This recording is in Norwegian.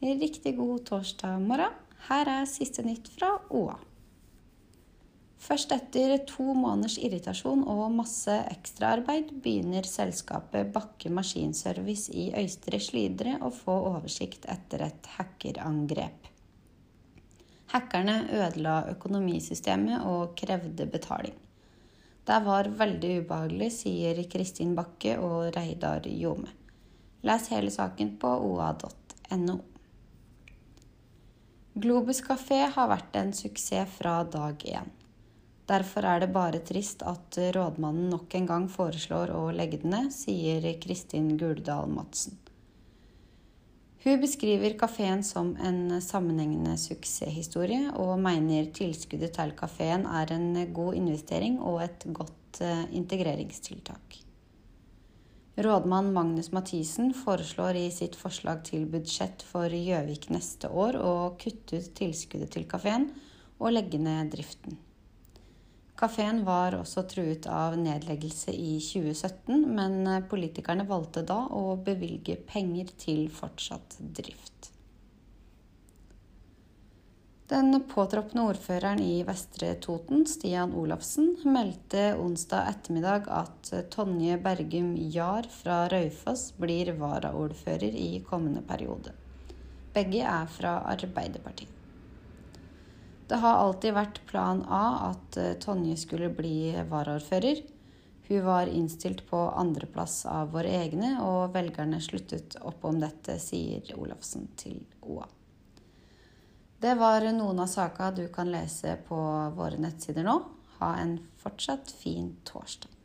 Riktig god torsdag morgen. Her er siste nytt fra OA. Først etter to måneders irritasjon og masse ekstraarbeid begynner selskapet Bakke Maskinservice i Øystre Slidre å få oversikt etter et hackerangrep. Hackerne ødela økonomisystemet og krevde betaling. Det var veldig ubehagelig, sier Kristin Bakke og Reidar Jome. Les hele saken på oa.no. Globus kafé har vært en suksess fra dag én. Derfor er det bare trist at rådmannen nok en gang foreslår å legge den ned, sier Kristin Guldal Madsen. Hun beskriver kafeen som en sammenhengende suksesshistorie, og mener tilskuddet til kafeen er en god investering og et godt eh, integreringstiltak. Rådmann Magnus Mathisen foreslår i sitt forslag til budsjett for Gjøvik neste år å kutte ut tilskuddet til kafeen og legge ned driften. Kafeen var også truet av nedleggelse i 2017, men politikerne valgte da å bevilge penger til fortsatt drift. Den påtroppende ordføreren i Vestre Toten, Stian Olafsen, meldte onsdag ettermiddag at Tonje Bergum Jahr fra Raufoss blir varaordfører i kommende periode. Begge er fra Arbeiderpartiet. Det har alltid vært plan A at Tonje skulle bli varaordfører. Hun var innstilt på andreplass av våre egne, og velgerne sluttet opp om dette, sier Olafsen til OA. Det var noen av sakene du kan lese på våre nettsider nå. Ha en fortsatt fin torsdag.